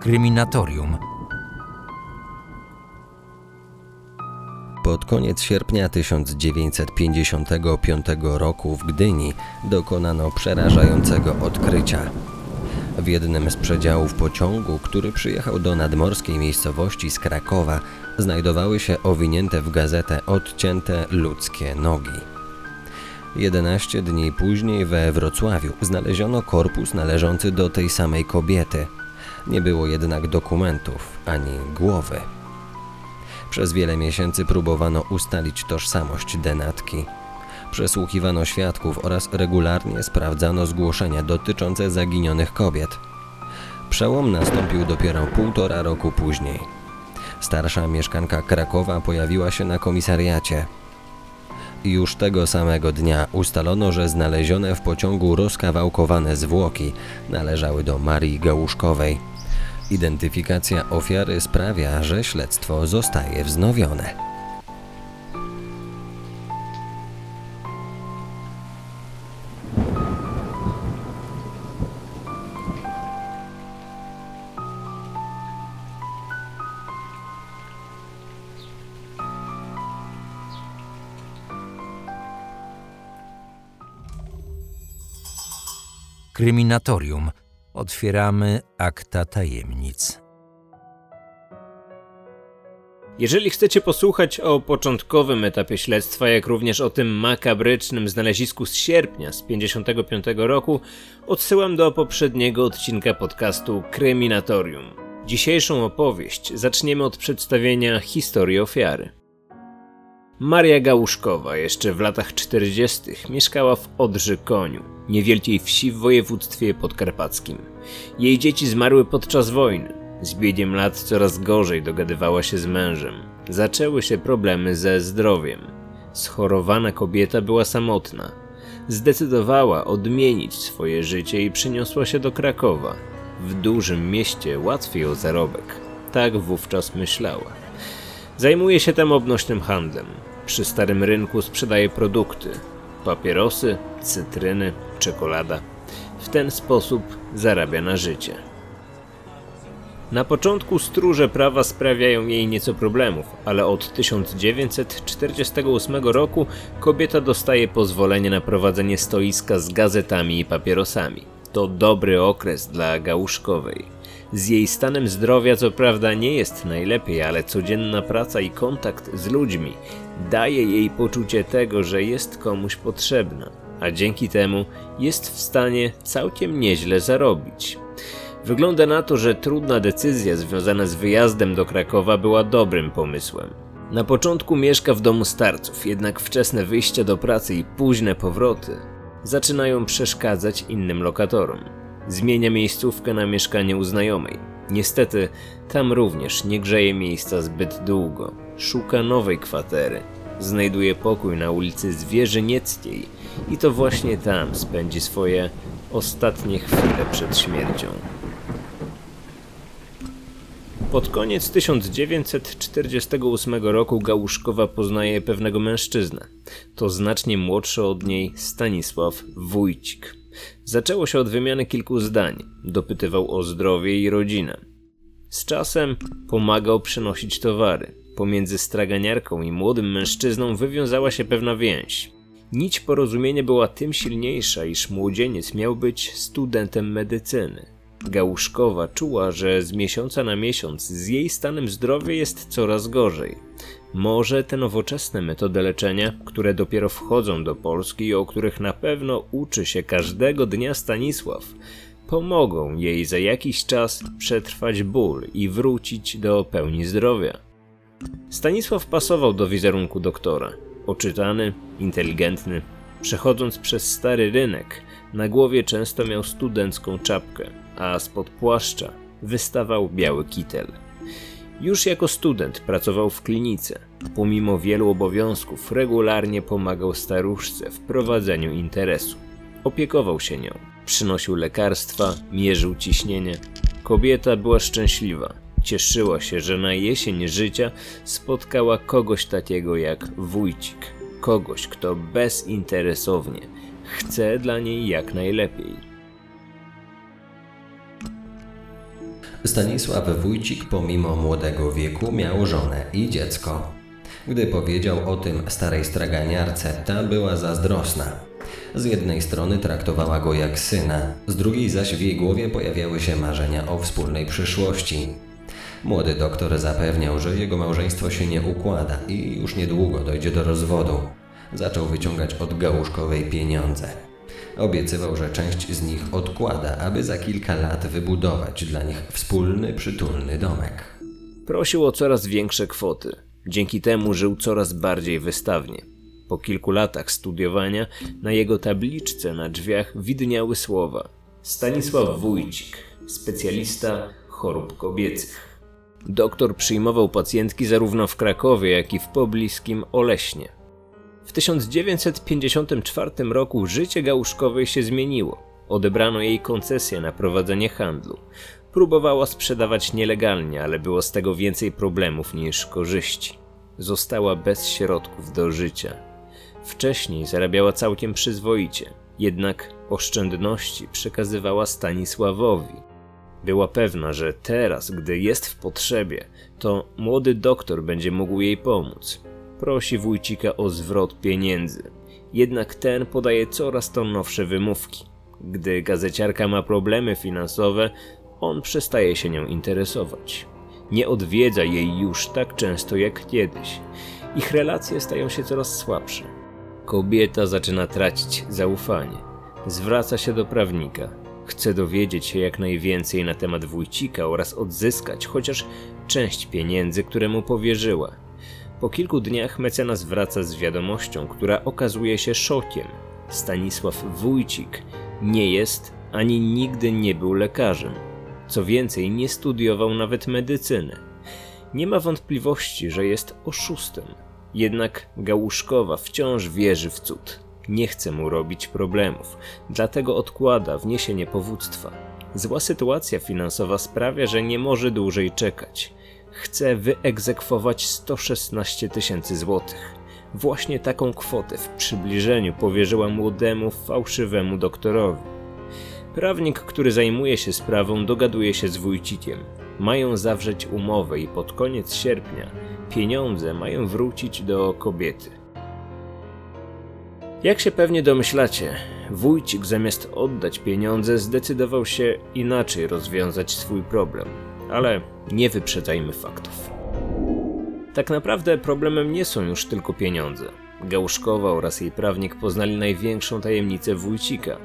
Kryminatorium. Pod koniec sierpnia 1955 roku w Gdyni dokonano przerażającego odkrycia. W jednym z przedziałów pociągu, który przyjechał do nadmorskiej miejscowości z Krakowa, znajdowały się owinięte w gazetę odcięte ludzkie nogi. 11 dni później we Wrocławiu znaleziono korpus należący do tej samej kobiety. Nie było jednak dokumentów ani głowy. Przez wiele miesięcy próbowano ustalić tożsamość denatki. Przesłuchiwano świadków oraz regularnie sprawdzano zgłoszenia dotyczące zaginionych kobiet. Przełom nastąpił dopiero półtora roku później. Starsza mieszkanka Krakowa pojawiła się na komisariacie. Już tego samego dnia ustalono, że znalezione w pociągu rozkawałkowane zwłoki należały do Marii Gałuszkowej. Identyfikacja ofiary sprawia, że śledztwo zostaje wznowione. Kryminatorium. Otwieramy akta tajemnic. Jeżeli chcecie posłuchać o początkowym etapie śledztwa, jak również o tym makabrycznym znalezisku z sierpnia z 55 roku, odsyłam do poprzedniego odcinka podcastu Kryminatorium. Dzisiejszą opowieść zaczniemy od przedstawienia historii ofiary. Maria Gałuszkowa jeszcze w latach 40. mieszkała w Odrze-Koniu, niewielkiej wsi w województwie podkarpackim. Jej dzieci zmarły podczas wojny. Z biegiem lat coraz gorzej dogadywała się z mężem. Zaczęły się problemy ze zdrowiem. Schorowana kobieta była samotna. Zdecydowała odmienić swoje życie i przyniosła się do Krakowa. W dużym mieście łatwiej o zarobek. Tak wówczas myślała. Zajmuje się tam obnośnym handlem. Przy starym rynku sprzedaje produkty: papierosy, cytryny, czekolada. W ten sposób zarabia na życie. Na początku stróże prawa sprawiają jej nieco problemów, ale od 1948 roku kobieta dostaje pozwolenie na prowadzenie stoiska z gazetami i papierosami. To dobry okres dla Gałuszkowej. Z jej stanem zdrowia co prawda nie jest najlepiej, ale codzienna praca i kontakt z ludźmi daje jej poczucie tego, że jest komuś potrzebna, a dzięki temu jest w stanie całkiem nieźle zarobić. Wygląda na to, że trudna decyzja związana z wyjazdem do Krakowa była dobrym pomysłem. Na początku mieszka w domu starców, jednak wczesne wyjścia do pracy i późne powroty zaczynają przeszkadzać innym lokatorom. Zmienia miejscówkę na mieszkanie u znajomej. Niestety, tam również nie grzeje miejsca zbyt długo. Szuka nowej kwatery. Znajduje pokój na ulicy Zwierzynieckiej i to właśnie tam spędzi swoje ostatnie chwile przed śmiercią. Pod koniec 1948 roku Gałuszkowa poznaje pewnego mężczyznę. To znacznie młodszy od niej Stanisław Wójcik. Zaczęło się od wymiany kilku zdań. Dopytywał o zdrowie i rodzinę. Z czasem pomagał przynosić towary. Pomiędzy straganiarką i młodym mężczyzną wywiązała się pewna więź. Nić porozumienia była tym silniejsza, iż młodzieniec miał być studentem medycyny. Gałuszkowa czuła, że z miesiąca na miesiąc z jej stanem zdrowia jest coraz gorzej. Może te nowoczesne metody leczenia, które dopiero wchodzą do Polski i o których na pewno uczy się każdego dnia Stanisław, pomogą jej za jakiś czas przetrwać ból i wrócić do pełni zdrowia. Stanisław pasował do wizerunku doktora. Oczytany, inteligentny, przechodząc przez stary rynek, na głowie często miał studencką czapkę, a spod płaszcza wystawał biały kitel. Już jako student pracował w klinice. Pomimo wielu obowiązków, regularnie pomagał staruszce w prowadzeniu interesu. Opiekował się nią, przynosił lekarstwa, mierzył ciśnienie. Kobieta była szczęśliwa. Cieszyła się, że na jesień życia spotkała kogoś takiego jak wójcik. Kogoś, kto bezinteresownie chce dla niej jak najlepiej. Stanisław Wójcik pomimo młodego wieku miał żonę i dziecko. Gdy powiedział o tym starej straganiarce, ta była zazdrosna. Z jednej strony traktowała go jak syna, z drugiej zaś w jej głowie pojawiały się marzenia o wspólnej przyszłości. Młody doktor zapewniał, że jego małżeństwo się nie układa i już niedługo dojdzie do rozwodu. Zaczął wyciągać od gałuszkowej pieniądze. Obiecywał, że część z nich odkłada, aby za kilka lat wybudować dla nich wspólny, przytulny domek. Prosił o coraz większe kwoty. Dzięki temu żył coraz bardziej wystawnie. Po kilku latach studiowania na jego tabliczce na drzwiach widniały słowa Stanisław Wójcik, specjalista chorób kobiecych. Doktor przyjmował pacjentki zarówno w Krakowie, jak i w pobliskim Oleśnie. W 1954 roku życie Gałuszkowej się zmieniło. Odebrano jej koncesję na prowadzenie handlu. Próbowała sprzedawać nielegalnie, ale było z tego więcej problemów niż korzyści. Została bez środków do życia. Wcześniej zarabiała całkiem przyzwoicie, jednak oszczędności przekazywała Stanisławowi. Była pewna, że teraz, gdy jest w potrzebie, to młody doktor będzie mógł jej pomóc. Prosi wójcika o zwrot pieniędzy. Jednak ten podaje coraz to nowsze wymówki. Gdy gazeciarka ma problemy finansowe, on przestaje się nią interesować. Nie odwiedza jej już tak często jak kiedyś. Ich relacje stają się coraz słabsze. Kobieta zaczyna tracić zaufanie. Zwraca się do prawnika. Chce dowiedzieć się jak najwięcej na temat wójcika oraz odzyskać chociaż część pieniędzy, które mu powierzyła. Po kilku dniach mecenas wraca z wiadomością, która okazuje się szokiem. Stanisław Wójcik nie jest ani nigdy nie był lekarzem. Co więcej, nie studiował nawet medycyny. Nie ma wątpliwości, że jest oszustem. Jednak Gałuszkowa wciąż wierzy w cud. Nie chce mu robić problemów, dlatego odkłada wniesienie powództwa. Zła sytuacja finansowa sprawia, że nie może dłużej czekać. Chce wyegzekwować 116 tysięcy złotych. Właśnie taką kwotę w przybliżeniu powierzyła młodemu, fałszywemu doktorowi. Prawnik, który zajmuje się sprawą, dogaduje się z wójcikiem. Mają zawrzeć umowę i pod koniec sierpnia pieniądze mają wrócić do kobiety. Jak się pewnie domyślacie, wójcik zamiast oddać pieniądze zdecydował się inaczej rozwiązać swój problem. Ale nie wyprzedzajmy faktów. Tak naprawdę problemem nie są już tylko pieniądze. Gałuszkowa oraz jej prawnik poznali największą tajemnicę wójcika.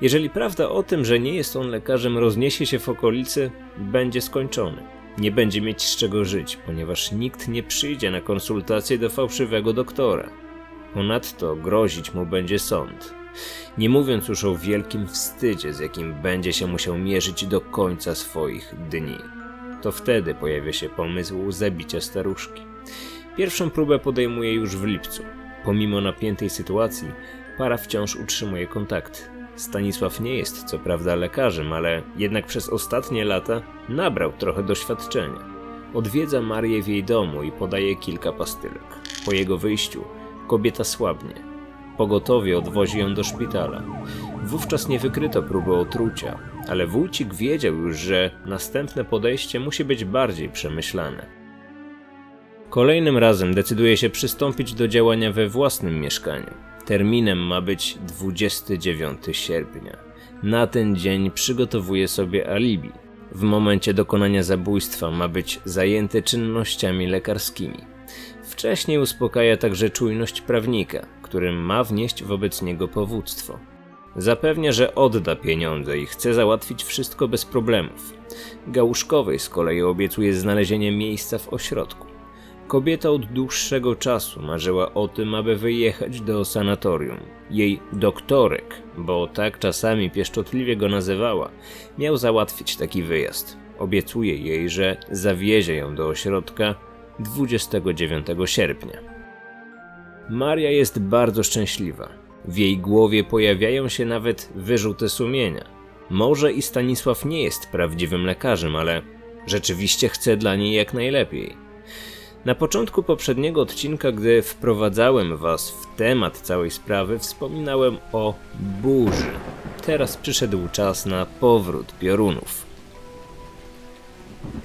Jeżeli prawda o tym, że nie jest on lekarzem, rozniesie się w okolicy, będzie skończony. Nie będzie mieć z czego żyć, ponieważ nikt nie przyjdzie na konsultację do fałszywego doktora. Ponadto grozić mu będzie sąd. Nie mówiąc już o wielkim wstydzie, z jakim będzie się musiał mierzyć do końca swoich dni. To wtedy pojawia się pomysł zabicia staruszki. Pierwszą próbę podejmuje już w lipcu. Pomimo napiętej sytuacji, para wciąż utrzymuje kontakt. Stanisław nie jest co prawda lekarzem, ale jednak przez ostatnie lata nabrał trochę doświadczenia. Odwiedza Marię w jej domu i podaje kilka pastylek. Po jego wyjściu kobieta słabnie. Pogotowie odwozi ją do szpitala. Wówczas nie wykryto próby otrucia, ale wójcik wiedział już, że następne podejście musi być bardziej przemyślane. Kolejnym razem decyduje się przystąpić do działania we własnym mieszkaniu. Terminem ma być 29 sierpnia. Na ten dzień przygotowuje sobie alibi. W momencie dokonania zabójstwa ma być zajęty czynnościami lekarskimi. Wcześniej uspokaja także czujność prawnika, którym ma wnieść wobec niego powództwo. Zapewnia, że odda pieniądze i chce załatwić wszystko bez problemów. Gałuszkowej z kolei obiecuje znalezienie miejsca w ośrodku. Kobieta od dłuższego czasu marzyła o tym, aby wyjechać do sanatorium. Jej doktorek, bo tak czasami pieszczotliwie go nazywała, miał załatwić taki wyjazd. Obiecuje jej, że zawiezie ją do ośrodka 29 sierpnia. Maria jest bardzo szczęśliwa. W jej głowie pojawiają się nawet wyrzuty sumienia. Może i Stanisław nie jest prawdziwym lekarzem, ale rzeczywiście chce dla niej jak najlepiej. Na początku poprzedniego odcinka, gdy wprowadzałem Was w temat całej sprawy, wspominałem o burzy. Teraz przyszedł czas na powrót piorunów.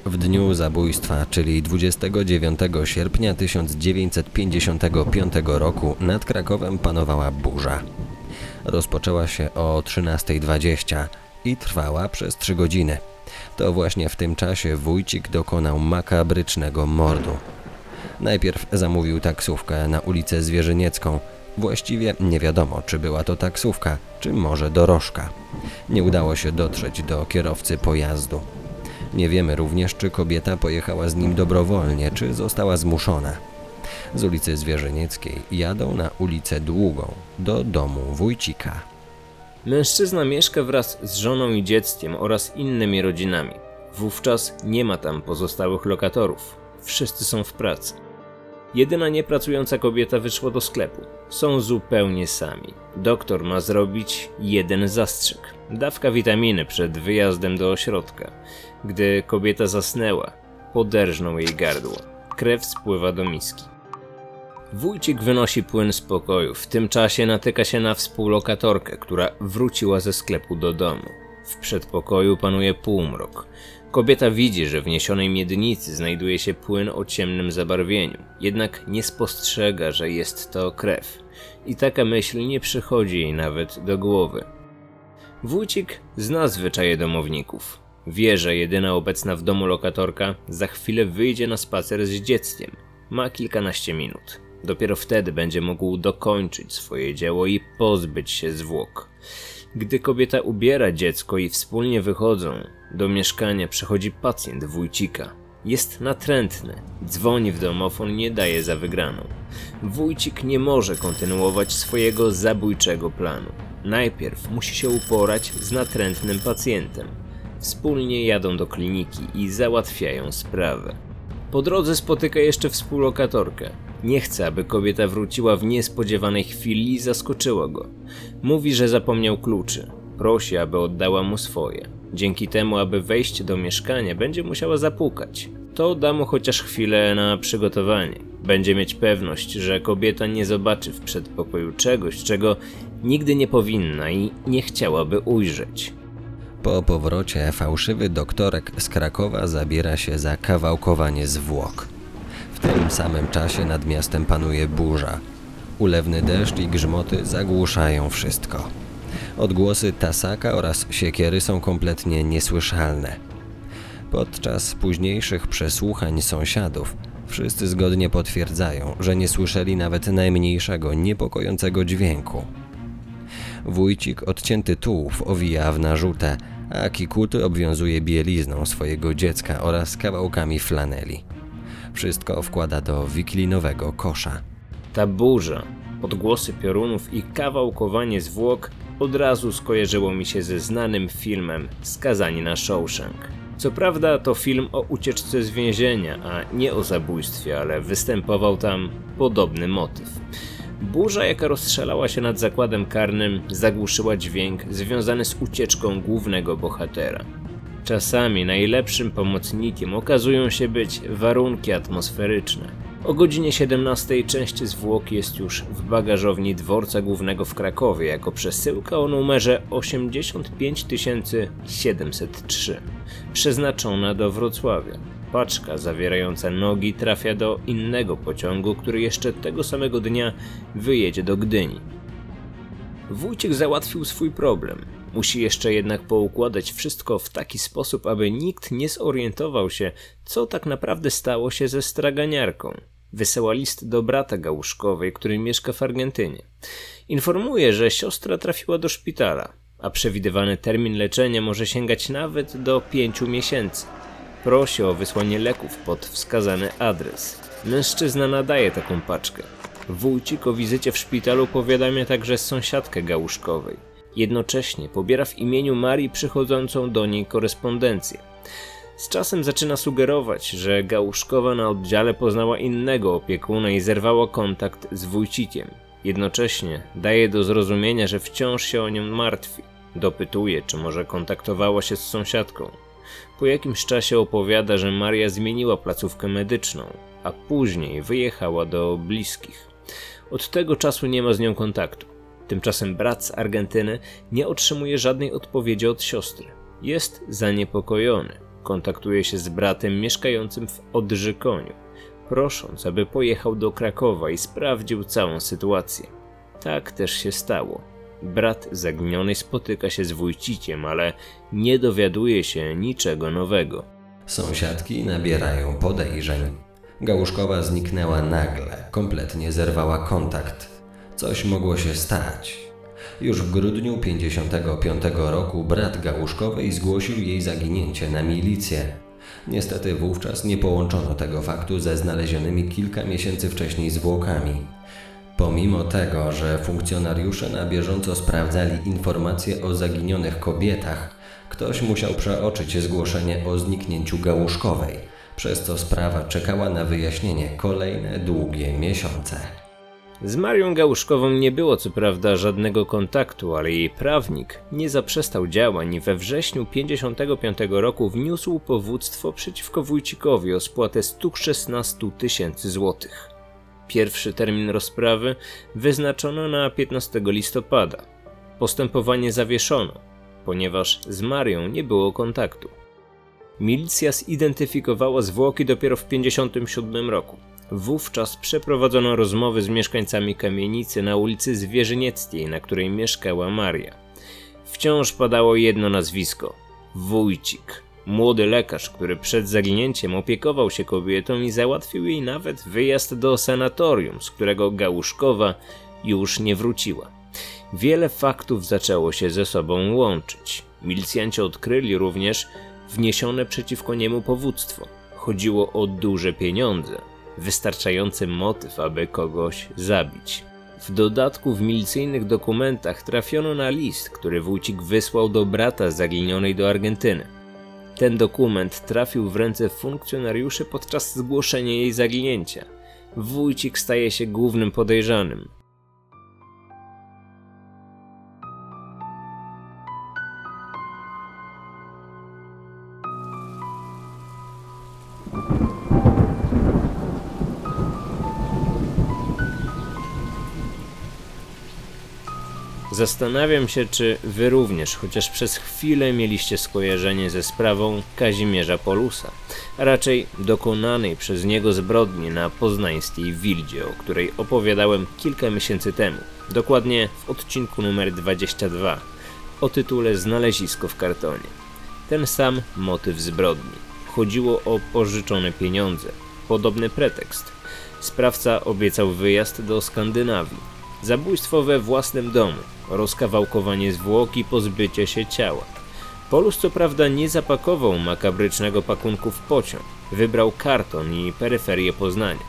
W dniu zabójstwa, czyli 29 sierpnia 1955 roku nad Krakowem panowała burza. Rozpoczęła się o 13.20 i trwała przez 3 godziny. To właśnie w tym czasie Wójcik dokonał makabrycznego mordu. Najpierw zamówił taksówkę na ulicę Zwierzyniecką. Właściwie nie wiadomo, czy była to taksówka, czy może dorożka. Nie udało się dotrzeć do kierowcy pojazdu. Nie wiemy również, czy kobieta pojechała z nim dobrowolnie, czy została zmuszona. Z ulicy Zwierzynieckiej jadą na ulicę Długą, do domu Wójcika. Mężczyzna mieszka wraz z żoną i dzieckiem oraz innymi rodzinami. Wówczas nie ma tam pozostałych lokatorów. Wszyscy są w pracy. Jedyna niepracująca kobieta wyszła do sklepu. Są zupełnie sami. Doktor ma zrobić jeden zastrzyk. Dawka witaminy przed wyjazdem do ośrodka. Gdy kobieta zasnęła, poderżnął jej gardło. Krew spływa do miski. Wójcik wynosi płyn z pokoju. W tym czasie natyka się na współlokatorkę, która wróciła ze sklepu do domu. W przedpokoju panuje półmrok. Kobieta widzi, że w niesionej miednicy znajduje się płyn o ciemnym zabarwieniu, jednak nie spostrzega, że jest to krew. I taka myśl nie przychodzi jej nawet do głowy. Wójcik zna zwyczaje domowników. Wie, że jedyna obecna w domu lokatorka za chwilę wyjdzie na spacer z dzieckiem. Ma kilkanaście minut. Dopiero wtedy będzie mógł dokończyć swoje dzieło i pozbyć się zwłok. Gdy kobieta ubiera dziecko i wspólnie wychodzą, do mieszkania przychodzi pacjent wójcika. Jest natrętny, dzwoni w domofon, nie daje za wygraną. Wójcik nie może kontynuować swojego zabójczego planu. Najpierw musi się uporać z natrętnym pacjentem. Wspólnie jadą do kliniki i załatwiają sprawę. Po drodze spotyka jeszcze współlokatorkę. Nie chce, aby kobieta wróciła w niespodziewanej chwili i zaskoczyła go. Mówi, że zapomniał kluczy. Prosi, aby oddała mu swoje. Dzięki temu, aby wejść do mieszkania, będzie musiała zapukać. To da mu chociaż chwilę na przygotowanie. Będzie mieć pewność, że kobieta nie zobaczy w przedpokoju czegoś, czego nigdy nie powinna i nie chciałaby ujrzeć. Po powrocie fałszywy doktorek z Krakowa zabiera się za kawałkowanie zwłok. W tym samym czasie nad miastem panuje burza. Ulewny deszcz i grzmoty zagłuszają wszystko. Odgłosy tasaka oraz siekiery są kompletnie niesłyszalne. Podczas późniejszych przesłuchań sąsiadów wszyscy zgodnie potwierdzają, że nie słyszeli nawet najmniejszego niepokojącego dźwięku. Wójcik odcięty tułów owija w narzutę, a Kikuty obwiązuje bielizną swojego dziecka oraz kawałkami flaneli. Wszystko wkłada do wiklinowego kosza. Ta burza, odgłosy piorunów i kawałkowanie zwłok od razu skojarzyło mi się ze znanym filmem Skazani na Shawshank. Co prawda to film o ucieczce z więzienia, a nie o zabójstwie, ale występował tam podobny motyw. Burza, jaka rozstrzelała się nad zakładem karnym, zagłuszyła dźwięk związany z ucieczką głównego bohatera. Czasami najlepszym pomocnikiem okazują się być warunki atmosferyczne. O godzinie 17 część zwłok jest już w bagażowni dworca głównego w Krakowie jako przesyłka o numerze 85703, przeznaczona do Wrocławia. Paczka zawierająca nogi trafia do innego pociągu, który jeszcze tego samego dnia wyjedzie do Gdyni. Wójcik załatwił swój problem. Musi jeszcze jednak poukładać wszystko w taki sposób, aby nikt nie zorientował się, co tak naprawdę stało się ze straganiarką. Wysyła list do brata Gałuszkowej, który mieszka w Argentynie. Informuje, że siostra trafiła do szpitala, a przewidywany termin leczenia może sięgać nawet do pięciu miesięcy. Prosi o wysłanie leków pod wskazany adres. Mężczyzna nadaje taką paczkę. Wójcik o wizycie w szpitalu powiadamia także sąsiadkę Gałuszkowej. Jednocześnie pobiera w imieniu Marii przychodzącą do niej korespondencję. Z czasem zaczyna sugerować, że Gałuszkowa na oddziale poznała innego opiekuna i zerwała kontakt z wójcikiem. Jednocześnie daje do zrozumienia, że wciąż się o nią martwi. Dopytuje, czy może kontaktowała się z sąsiadką. Po jakimś czasie opowiada, że Maria zmieniła placówkę medyczną, a później wyjechała do bliskich. Od tego czasu nie ma z nią kontaktu. Tymczasem brat z Argentyny nie otrzymuje żadnej odpowiedzi od siostry. Jest zaniepokojony. kontaktuje się z bratem mieszkającym w Odrzykoniu, prosząc, aby pojechał do Krakowa i sprawdził całą sytuację. Tak też się stało. Brat zaginionej spotyka się z wójciciem, ale nie dowiaduje się niczego nowego. Sąsiadki nabierają podejrzeń. Gałuszkowa zniknęła nagle, kompletnie zerwała kontakt. Coś mogło się stać. Już w grudniu 55 roku brat Gałuszkowej zgłosił jej zaginięcie na milicję. Niestety wówczas nie połączono tego faktu ze znalezionymi kilka miesięcy wcześniej zwłokami. Pomimo tego, że funkcjonariusze na bieżąco sprawdzali informacje o zaginionych kobietach, ktoś musiał przeoczyć zgłoszenie o zniknięciu Gałuszkowej, przez co sprawa czekała na wyjaśnienie kolejne długie miesiące. Z Marią Gałuszkową nie było co prawda żadnego kontaktu, ale jej prawnik nie zaprzestał działań i we wrześniu 55 roku wniósł powództwo przeciwko Wójcikowi o spłatę 116 tysięcy złotych. Pierwszy termin rozprawy wyznaczono na 15 listopada. Postępowanie zawieszono, ponieważ z Marią nie było kontaktu. Milicja zidentyfikowała zwłoki dopiero w 57 roku. Wówczas przeprowadzono rozmowy z mieszkańcami kamienicy na ulicy Zwierzynieckiej, na której mieszkała Maria. Wciąż padało jedno nazwisko Wójcik. Młody lekarz, który przed zaginięciem opiekował się kobietą i załatwił jej nawet wyjazd do sanatorium, z którego Gałuszkowa już nie wróciła. Wiele faktów zaczęło się ze sobą łączyć. Milicjanci odkryli również wniesione przeciwko niemu powództwo. Chodziło o duże pieniądze, wystarczający motyw, aby kogoś zabić. W dodatku w milicyjnych dokumentach trafiono na list, który Wójcik wysłał do brata zaginionej do Argentyny. Ten dokument trafił w ręce funkcjonariuszy podczas zgłoszenia jej zaginięcia. Wójcik staje się głównym podejrzanym. Zastanawiam się, czy wy również chociaż przez chwilę mieliście skojarzenie ze sprawą Kazimierza Polusa, a raczej dokonanej przez niego zbrodni na poznańskiej Wildzie, o której opowiadałem kilka miesięcy temu, dokładnie w odcinku numer 22 o tytule Znalezisko w kartonie. Ten sam motyw zbrodni. Chodziło o pożyczone pieniądze. Podobny pretekst. Sprawca obiecał wyjazd do Skandynawii Zabójstwo we własnym domu, rozkawałkowanie zwłok i pozbycie się ciała. Polus co prawda nie zapakował makabrycznego pakunku w pociąg, wybrał karton i peryferię Poznania.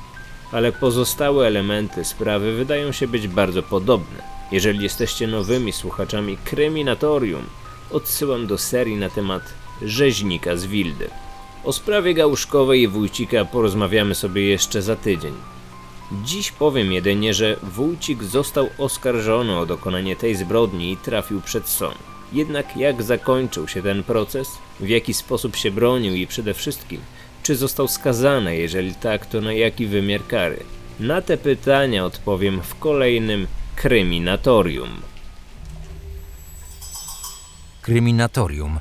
Ale pozostałe elementy sprawy wydają się być bardzo podobne. Jeżeli jesteście nowymi słuchaczami Kryminatorium, odsyłam do serii na temat rzeźnika z Wildy. O sprawie Gałuszkowej i Wójcika porozmawiamy sobie jeszcze za tydzień. Dziś powiem jedynie, że Wójcik został oskarżony o dokonanie tej zbrodni i trafił przed sąd. Jednak jak zakończył się ten proces, w jaki sposób się bronił i przede wszystkim, czy został skazany, jeżeli tak, to na jaki wymiar kary? Na te pytania odpowiem w kolejnym Kryminatorium. Kryminatorium